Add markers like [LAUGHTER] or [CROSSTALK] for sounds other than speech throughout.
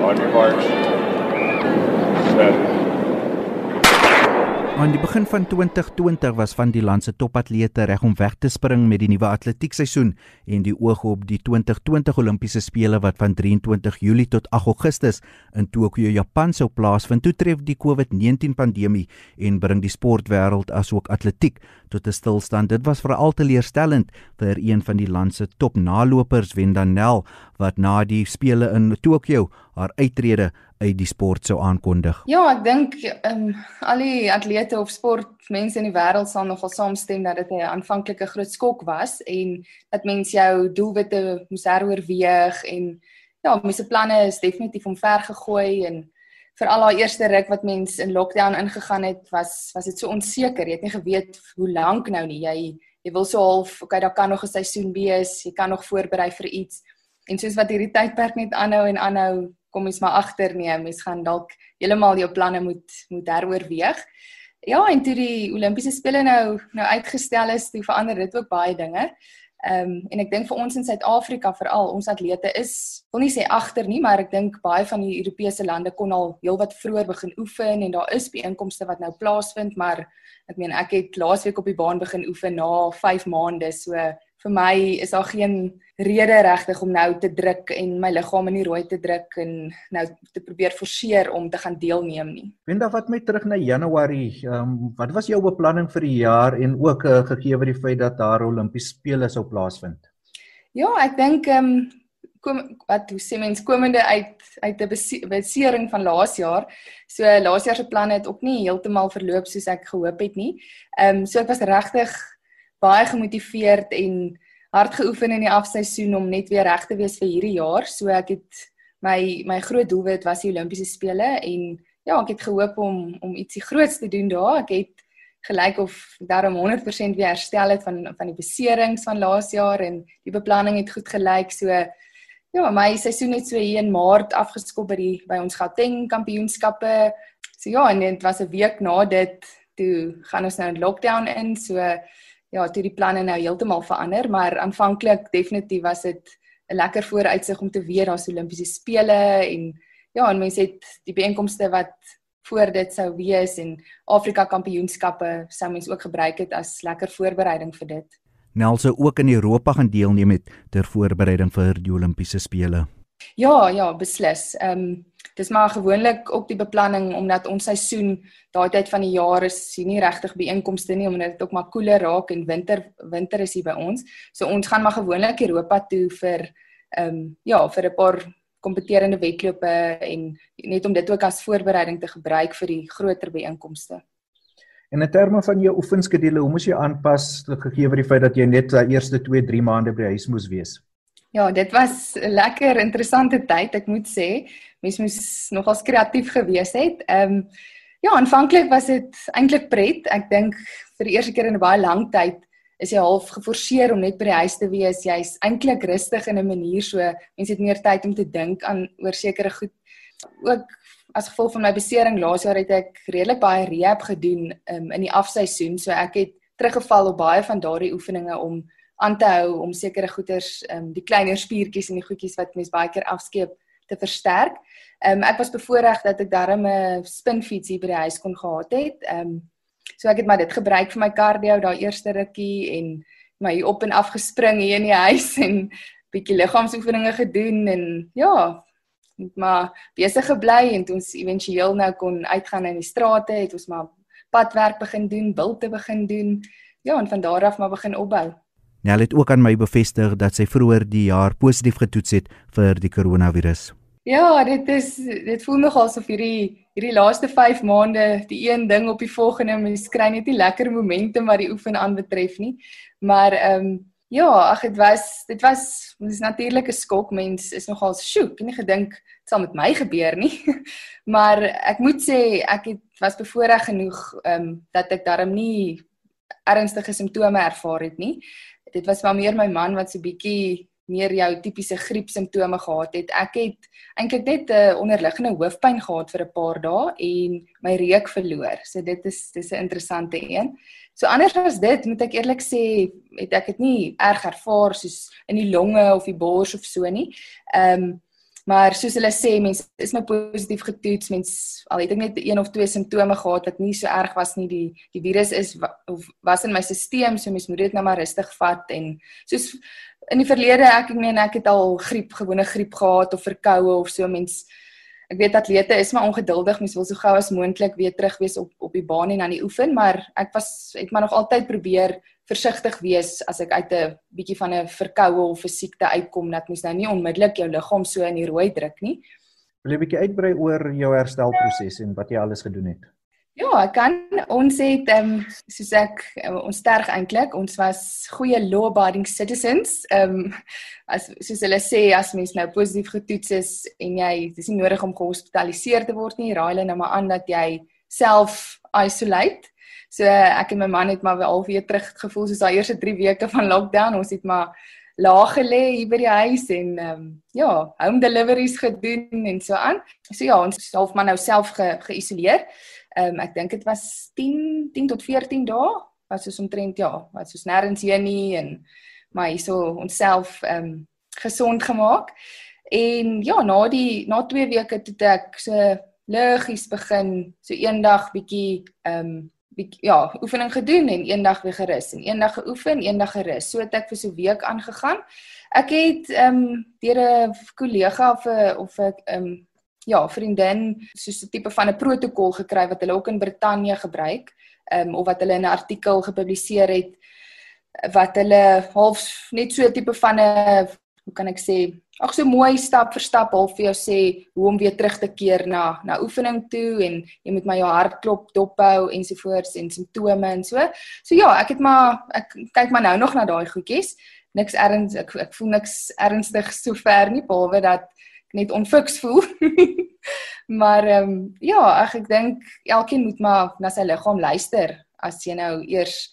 On your marks. Set. Aan die begin van 2020 was van die land se topatlete reg om weg te spring met die nuwe atletiekseisoen en die oog op die 2020 Olimpiese spele wat van 23 Julie tot 8 Augustus in Tokio, Japan sou plaasvind. Toe tref die COVID-19 pandemie en bring die sportwêreld asook atletiek tot 'n stilstand. Dit was veral teleurstellend vir een van die land se topnalopers, Wenda Nel, wat na die spele in Tokio haar uittrede uit die sport sou aankondig. Ja, ek dink ehm um, al die atlete of sportmense in die wêreld sal nogal saamstem dat dit 'n aanvanklike groot skok was en dat mens jou doelwitte moes heroorweeg en ja, mense planne is definitief omver gegooi en vir al haar eerste ruk wat mens in lockdown ingegaan het, was was dit so onseker. Jy het nie geweet hoe lank nou nie. Jy jy wil so half, okay, daar kan nog 'n seisoen wees. Jy kan nog voorberei vir iets. En soos wat hierdie tydperk net aanhou en aanhou, kom mens maar agter nee, mens gaan dalk heeltemal jou planne moet moet heroorweeg. Ja, en toe die Olimpiese spele nou nou uitgestel is, toe verander dit ook baie dinge. Ehm um, en ek dink vir ons in Suid-Afrika veral ons atlete is wil nie sê agter nie, maar ek dink baie van die Europese lande kon al heelwat vroeër begin oefen en daar is byeenkomste wat nou plaasvind, maar ek meen ek het laasweek op die baan begin oefen na 5 maande, so vir my is daar geen rede regtig om nou te druk en my liggaam in die rooi te druk en nou te probeer forceer om te gaan deelneem nie. Wenda wat met terug na Januarie, ehm um, wat was jou beplanning vir die jaar en ook uh, gegee word die feit dat daar Olimpiese spele sou plaasvind? Ja, ek dink ehm um, kom wat hoe sê mens komende uit uit 'n besering van laas jaar. So laas jaar se planne het ook nie heeltemal verloop soos ek gehoop het nie. Ehm um, so ek was regtig baie gemotiveerd en hard geoefen in die afseisoen om net weer reg te wees vir hierdie jaar. So ek het my my groot doelwit was die Olimpiese spele en ja, ek het gehoop om om ietsie groots te doen daar. Ek het gelyk of daarom 100% weer herstel het van van die beserings van laas jaar en die beplanning het goed gelyk. So ja, my seisoen het so hier in Maart afgeskop by die by ons Gauteng kampioenskappe. So ja, en dit was 'n week na dit toe gaan ons nou in lockdown in. So ja, toe die planne nou heeltemal verander, maar aanvanklik definitief was dit 'n lekker vooruitsig om te weet daar's Olimpiese spele en ja, en mense het die byeenkomste wat voor dit sou wees en Afrika kampioenskappe sou mense ook gebruik het as lekker voorbereiding vir dit. Nelse ook in Europa gaan deelneem met ter voorbereiding vir die Olimpiese spele. Ja, ja, beslis. Ehm um, dis maar gewoonlik ook die beplanning omdat ons seisoen daai tyd van die jaar is hier nie regtig byeenkomste nie omdat dit ook maar koeler raak en winter winter is hier by ons. So ons gaan maar gewoonlik Europa toe vir ehm um, ja, vir 'n paar kompeterende wedlope en net om dit ook as voorbereiding te gebruik vir die groter byeenkomste. En in terme van jou oefenskedule, hoe moes jy aanpas gegee word die feit dat jy net die eerste 2, 3 maande by huis moes wees? Ja, dit was 'n lekker interessante tyd, ek moet sê. Mens moes nogal kreatief gewees het. Ehm um, ja, aanvanklik was dit eintlik pret. Ek dink vir die eerste keer in 'n baie lang tyd is jy half geforseer om net by die huis te wees. Jy's eintlik rustig in 'n manier so mense het meer tyd om te dink aan oor sekere goed. Ook as gevolg van my besering laas jaar het ek redelik baie rehab gedoen um, in die afseisoen, so ek het teruggeval op baie van daardie oefeninge om aan te hou om sekere goeters um, die kleiner spiertjies en die goedjies wat mens baie keer afskeep te versterk. Ehm um, ek was bevoorreg dat ek darm 'n spinfiets hier by die huis kon gehad het. Ehm um, so ek het maar dit gebruik vir my cardio daai eerste rukkie en my op en af gespring hier in die huis [LAUGHS] en bietjie liggaamsoefeninge gedoen en ja, maar besig gebly en toe ons éventueel nou kon uitgaan in die strate, het ons maar padwerk begin doen, bilte begin doen. Ja, en van daar af maar begin opbou. Nel het ook aan my bevestig dat sy vroeër die jaar positief getoets het vir die koronavirus. Ja, dit is dit voel nog asof hierdie hierdie laaste 5 maande die een ding op die volgende mens kry net nie lekker momentum wat die oefen aanbetref nie. Maar ehm um, ja, ag dit was dit was dis natuurlik 'n skok. Mens is nogal sjoek. Nie gedink dit sal met my gebeur nie. [LAUGHS] maar ek moet sê ek het was bevoorreg genoeg ehm um, dat ek darm nie ernstige simptome ervaar het nie dit was wel meer my man wat so bietjie meer jou tipiese griep simptome gehad het. Ek het eintlik net 'n onderliggende hoofpyn gehad vir 'n paar dae en my reuk verloor. So dit is dis 'n interessante een. So anders as dit, moet ek eerlik sê, het ek dit nie erg ervaar soos in die longe of die bors of so nie. Ehm um, Maar soos hulle sê, mense is nou positief getoets. Mens al het ek net een of twee simptome gehad wat nie so erg was nie. Die die virus is of was in my stelsel, so mens moet dit nou maar rustig vat en soos in die verlede ek ek meen ek het al griep, gewone griep gehad of verkoue of so mens Ek weet atlete is maar ongeduldig, mens wil so gou as moontlik weer terug wees op op die baan en aan die oefen, maar ek was het maar nog altyd probeer versigtig wees as ek uit 'n bietjie van 'n verkoue of 'n siekte uitkom dat mens nou nie onmiddellik jou liggaam so in die rooi druk nie. Wil jy 'n bietjie uitbrei oor jou herstelproses en wat jy alles gedoen het? Ja, ek kan ons het ehm um, soos ek um, ons sterk eintlik, ons was goeie law-abiding citizens. Ehm um, as soos hulle sê as mens nou positief getoets is en jy dis nie nodig om gehospitaliseer te word nie, raai hulle nou maar aan dat jy self isolate. So ek en my man het maar al weer terug gevoel soos daai eerste 3 weke van lockdown. Ons het maar laag gelê hier by die huis en ehm um, ja, home deliveries gedoen en so aan. So ja, ons self maar nou self ge, geïsoleer. Ehm um, ek dink dit was 10 10 tot 14 dae was ons omtrent ja, was ons nêrens heen nie en maar hierso onsself ehm um, gesond gemaak. En ja, na die na 2 weke het ek so liggies begin so eendag bietjie ehm um, ja, oefening gedoen en eendag weer gerus en eendag geoefen, eendag gerus. So het ek vir so 'n week aangegaan. Ek het ehm um, deur 'n kollega of 'n of 'n ehm um, ja, vriendin so 'n tipe van 'n protokol gekry wat hulle ook in Brittanje gebruik, ehm um, of wat hulle in 'n artikel gepubliseer het wat hulle half net so 'n tipe van 'n hoe kan ek sê ag so mooi stap vir stap half vir jou sê hoe om weer terug te keer na na oefening toe en jy moet maar jou hartklop dophou ensovoorts en simptome en so. So ja, ek het maar ek kyk maar nou nog na daai goedjies. Niks erns ek ek voel niks ernstig sover nie behalwe dat ek net onfiks voel. [LAUGHS] maar ehm um, ja, ag ek dink elkeen moet maar na sy liggaam luister as jy nou eers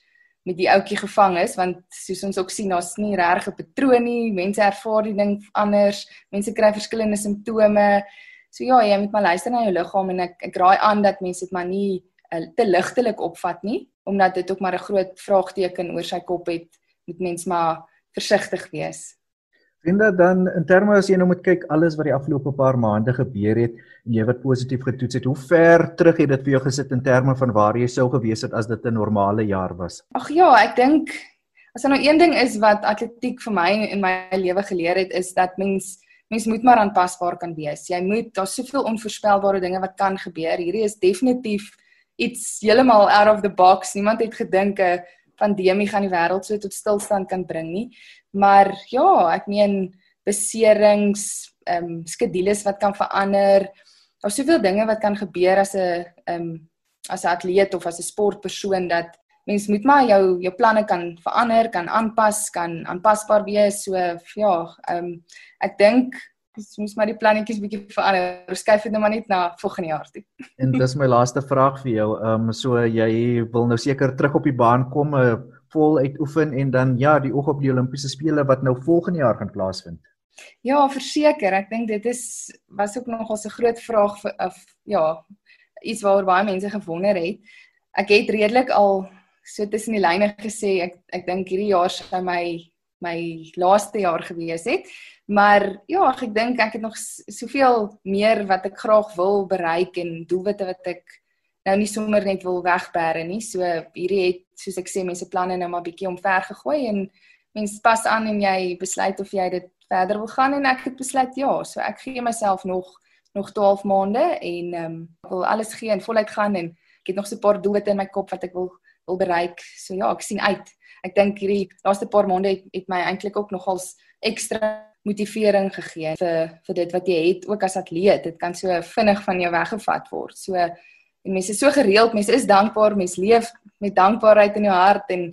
met die ouetjie gevang is want soos ons ook sien daar's nie regtig 'n patroon nie. Mense ervaar die ding anders. Mense kry verskillende simptome. So ja, jy moet maar luister na jou liggaam en ek ek raai aan dat mense dit maar nie uh, te ligtelik opvat nie omdat dit ook maar 'n groot vraagteken oor sy kop het. Moet mens maar versigtig wees. Vriende, dan in terme as jy nou moet kyk alles wat die afgelope paar maande gebeur het en jy wat positief getoets het, hoe ver terug het dit vir jou gesit in terme van waar jy sou gewees het as dit 'n normale jaar was? Ag ja, ek dink as daar nou een ding is wat atletiek vir my in my lewe geleer het, is dat mens mens moet maar aanpasbaar kan wees. Jy moet daar's soveel onvoorspelbare dinge wat kan gebeur. Hierdie is definitief iets heeltemal out of the box. Niemand het gedink 'n pandemie gaan die wêreld so tot stilstand kan bring nie. Maar ja, ek meen beserings, ehm um, skedules wat kan verander. Daar's soveel dinge wat kan gebeur as 'n ehm um, as 'n atleet of as 'n sportpersoon dat mens moet maar jou jou planne kan verander, kan aanpas, kan aanpasbaar wees. So ja, ehm um, ek dink dis mens maar die plannetjies bietjie verander. Skuif dit nou maar net na volgende jaar toe. [LAUGHS] En dis my laaste vraag vir jou. Ehm um, so jy wil nou seker terug op die baan kom, uh, eh, vol uitoefen en dan ja, die oog op die Olimpiese spele wat nou volgende jaar gaan plaasvind. Ja, verseker, ek dink dit is was ook nog 'n groot vraag vir of ja, iets waaroor baie mense gewonder het. Ek het redelik al so tussen die lyne gesê ek ek dink hierdie jaar sou my my laaste jaar gewees het. Maar ja, ek dink ek het nog soveel meer wat ek graag wil bereik en doelwitte wat ek nou nie sommer net wil wegbere nie. So hierdie het soos ek sê mense planne nou maar bietjie omver gegooi en mense pas aan en jy besluit of jy dit verder wil gaan en ek het besluit ja. So ek gee myself nog nog 12 maande en ehm um, wil alles gee en voluit gaan en ek het nog so 'n paar doelwitte in my kop wat ek wil wil bereik. So ja, ek sien uit. Ek dink hierdie laaste paar maande het, het my eintlik ook nogals ekstra motivering gegee vir vir dit wat jy het ook as atleet. Dit kan so vinnig van jou weggevat word. So en mense is so gereeld, mense is dankbaar, mense leef met dankbaarheid in jou hart en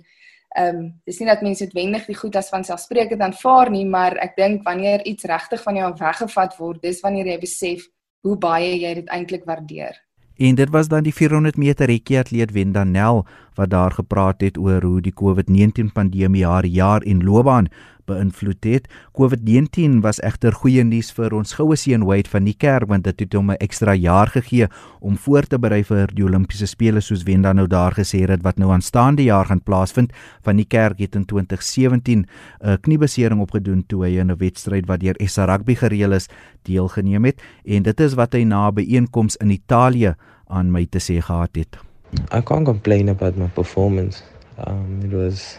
ehm um, dis nie dat mense noodwendig die goed as van selfsprekend aanvaar nie, maar ek dink wanneer iets regtig van jou weggevat word, dis wanneer jy besef hoe baie jy dit eintlik waardeer. En dit was dan die 400 meter rekkie atleet Wenda Nel wat daar gepraat het oor hoe die COVID-19 pandemie haar jaar en loopbaan beïnvloed het. COVID-19 was egter goeie nuus vir ons goue seun Wade van die kerk want dit het hom 'n ekstra jaar gegee om voor te berei vir die Olimpiese spele soos Wenda nou daar gesê het wat nou aanstaande jaar gaan plaasvind. Van die kerk het in 2017 'n kniebesering opgedoen toe hy in 'n wedstryd wat deur SA Rugby gereël is deelgeneem het en dit is wat hy na 'n byeenkoms in Italië aan my te sê gehad het. I can't complain about my performance. Um, it was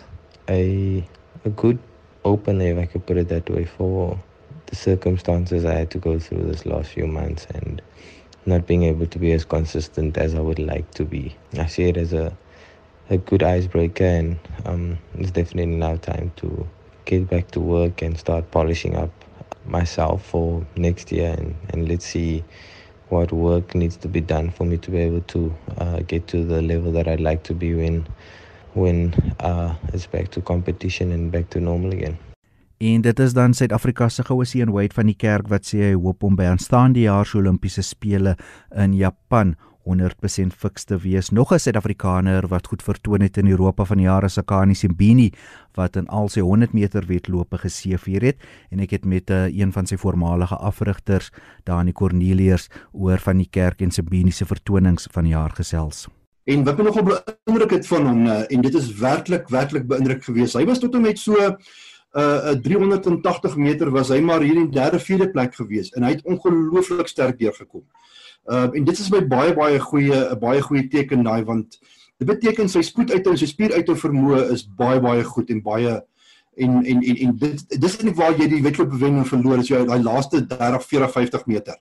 a a good open, if I could put it that way, for the circumstances I had to go through this last few months and not being able to be as consistent as I would like to be. I see it as a a good icebreaker, and um, it's definitely now time to get back to work and start polishing up myself for next year, and, and let's see what work needs to be done for me to be able to uh, get to the level that I'd like to be when when uh, it's back to competition and back to normal again. En dit is dan Suid-Afrika se goue seun Wade van die kerk wat sê hy hoop om by aanstaande jaar se Olimpiese spele in Japan 100% fiks te wees. Nog 'n Suid-Afrikaner wat goed vertoon het in Europa van die jare Sakani Simbini wat in al sy 100 meter wedlope geseëvier het en ek het met uh, eh, een van sy voormalige afrigters, Dani Cornelius, oor van die kerk en Simbini se vertonings van die jaar gesels. En wat my nogal beïndruk het van hom uh, en dit is werklik werklik beïndruk geweest. Hy was tot en met so uh, 380 meter was hy maar hier in derde vierde plek geweest en hy het ongelooflik sterk deurgekom. Uh en dit is my baie baie goeie 'n baie goeie teken daai want dit beteken sy spoed uit en sy spier uit en vermoë is baie baie goed en baie en en en, en dit dis net waar jy die wedloop wen en verloor as jy daai laaste 30 40 50 meter.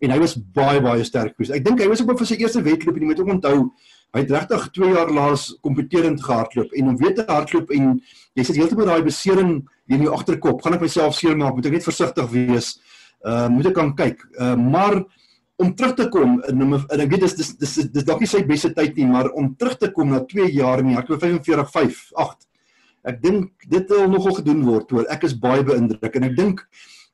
En hy was baie baie sterk geweest. Ek dink hy was ook vir sy eerste wedloop en jy moet ook onthou hy het regtig 2 jaar laas kompeterend gehardloop en om weet te hardloop en jy sit heeltemal daai besering in jou agterkop. Gaan ek myself seermaak? Moet ek net versigtig wees? Uh moet ek kan kyk. Uh maar om terug te kom in en ek weet dis dis dis dis dalk nie sy beste tyd nie, maar om terug te kom na 2 jaar in die hardloop 45 5 8. Ek dink dit wil nogal gedoen word hoor. Ek is baie beïndruk en ek dink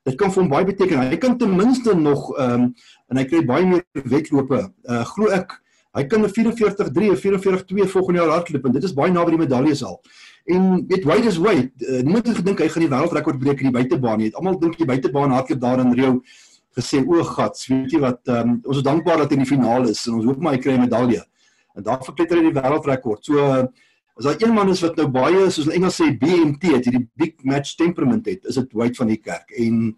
dit kan vir hom baie beteken. Hy kan ten minste nog ehm um, en hy kry baie meer wedlope. Uh glo ek hy kan 'n 44 3 of 44 2 volgende jaar hardloop en dit is baie naby die medaljes al. En weet Wade is Wade. Uh, niemand het gedink hy gaan die wêreldrekord breek in die buitebaan nie. Almal dink die buitebaan hardloop daar in Rio gesê o gats, weet jy wat, um, ons is dankbaar dat hy in die finale is en ons hoop maar hy kry 'n medalje. En daar verkletter hy die wêreldrekord. So as daar een man is wat nou baie soos in Engels sê BMT het, hierdie big match temperament het, is dit Wade van die kerk. En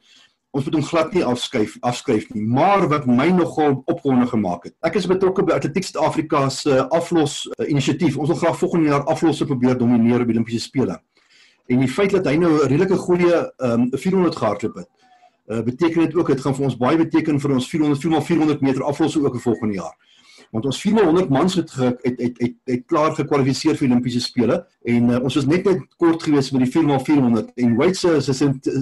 ons moet hom glad nie afskuif afskryf nie, maar wat my nogal opgewonde gemaak het. Ek is betrokke by Atletiek Suid-Afrika se aflos uh, inisiatief. Ons wil graag volgende jaar aflosse probeer domineer op die Olimpiese spele. En die feit dat hy nou 'n redelike goeie um, 400 gehardloop het, uh, beteken dit ook dit gaan vir ons baie beteken vir ons 400 400 meter aflosse ook volgende jaar. Want ons 400 mans het het het, het, het klaar gekwalifiseer vir Olimpiese spele en uh, ons was net net kort gewees met die 4x400 en Wade se se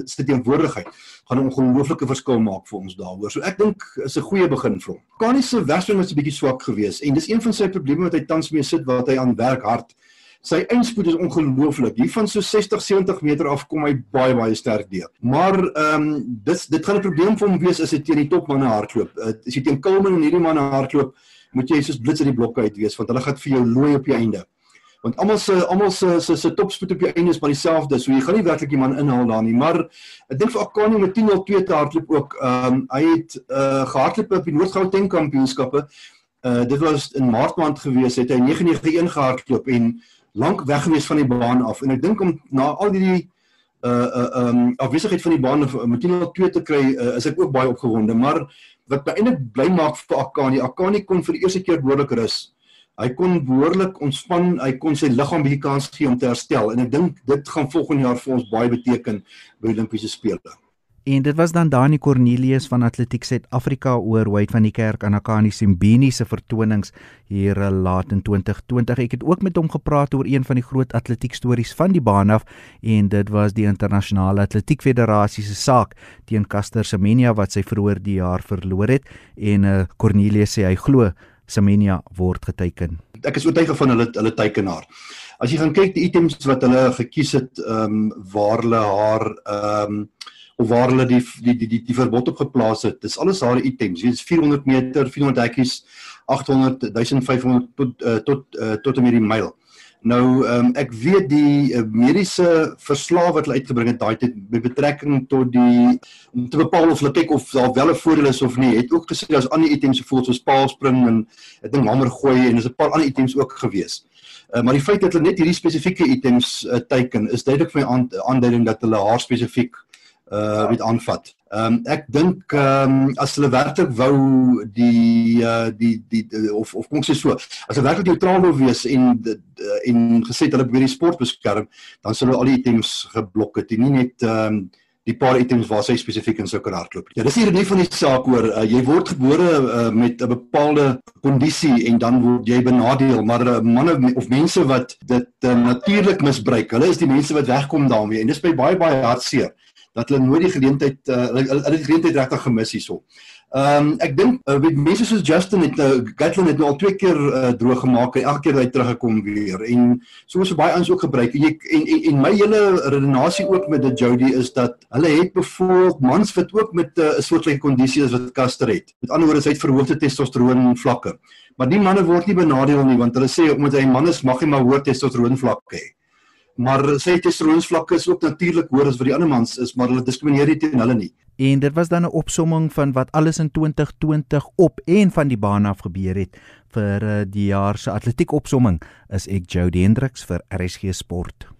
se teenwoordigheid gaan 'n ongelooflike verskil maak vir ons daaroor. So ek dink is 'n goeie begin vir hom. Kani se wegspring was 'n bietjie swak geweest en dis een van sy probleme wat hy tans mee sit wat hy aan werk hard sy eindspoed is ongelooflik. Hier van so 60 70 meter af kom hy baie baie sterk deur. Maar ehm um, dis dit gaan 'n probleem vir hom wees as hy teen die topmanne hardloop. Uh, as jy teen Kulman en hierdie manne hardloop, moet jy soos blits uit die blokke uit wees want hulle gaan vir jou looi op die einde. Want almal se almal se se se topspoed op die einde is maar dieselfde. So jy gaan nie werklik die man inhaal daar nie, maar ek dink vir Akani met 10.02 te hardloop ook. Ehm um, hy het uh gehardloop op die Noord-Gauteng kampioenskappe. Uh dit was in Maart maand gewees het hy 991 gehardloop en lank weg gewees van die baan af. En ek dink om na al die uh uh um afwesigheid van die baan met net nog twee te kry uh, is ek ook baie opgewonde. Maar wat my eintlik bly maak vir Akani Akani kon vir die eerste keer behoorlik rus. Hy kon behoorlik ontspan hy kon sy liggaam bietjie kans gee om te herstel. En ek dink dit gaan volgende jaar vir ons baie beteken by Olimpiese spele En dit was dan Dani Cornelius van Atletiek Suid-Afrika oor Wade van die Kerk aan Akani Simbini se vertonings hier eh, laat in 2020. Ek het ook met hom gepraat oor een van die groot atletiek stories van die baan af en dit was die internasionale atletiek federasie se saak teen Caster Semenya wat sy vroeër die jaar verloor het en uh, Cornelius sê hy glo Semenya word geteken. Ek is oortuig van hulle hulle tekenaar. As jy gaan kyk die items wat hulle gekies het ehm um, waar hulle haar ehm um, of waar hulle die die die die, die verbod op geplaas het. Dis alles haar items. Dit is 400 meter, 400 hekkies. 800 1500 tot uh, tot uh, tot 'n meer die myl. Nou um, ek weet die uh, mediese verslae wat hulle uitgebring het daai tyd met betrekking tot die om te bepaal of hulle kyk of daar wel 'n voordeel is of nie, het ook gesê daar's ander items soos paalspring en ek dink hamer gooi en daar's 'n paar ander items ook gewees. Uh, maar die feit dat hulle net hierdie spesifieke items uh, teiken is duidelik vir my aanduiding dat hulle haar spesifiek uh met aanvat. Ehm um, ek dink ehm um, as hulle werklik wou die uh die die, die of of kom ek sê so, as hulle werklik neutraal wou wees en en gesê hulle probeer die sport beskerm, dan sou hulle al die items geblok het, nie net ehm um, die paar items waar sy spesifiek in sou kan hardloop. Ja, dis hier nie van die saak oor uh, jy word gebore uh, met 'n bepaalde kondisie en dan word jy benadeel, maar uh, manne of mense wat dit uh, natuurlik misbruik, hulle is die mense wat wegkom daarmee en dis by baie baie hartseer dat hulle nooit die geleentheid uh, hulle hulle die geleentheid regtig gemis hierso. Ehm um, ek dink uh, weet mense soos Justin het nou uh, Gatlin het nou al twee keer uh, droog gemaak en elke keer hy teruggekom weer en soos baie ons ook gebruik en jy en, en en my hele redenasie ook met dit Jody is dat hulle het byvoorbeeld mans wat ook met 'n uh, soortgelyke kondisie as wat Caster het. Met ander woorde, hy het verhoogde testosteron vlakke. Maar die manne word nie benadeel nie want hulle sê omdat hy 'n man is, mag hy maar hoë testosteron vlakke hê maar sy testosteronvlakke is ook natuurlik hoër as wat die ander mans is, maar hulle diskrimineer nie teen hulle nie. En dit was dan 'n opsomming van wat alles in 2020 op en van die baan af gebeur het vir eh, die jaar se atletiek opsomming is ek Jody Hendriks vir RSG Sport.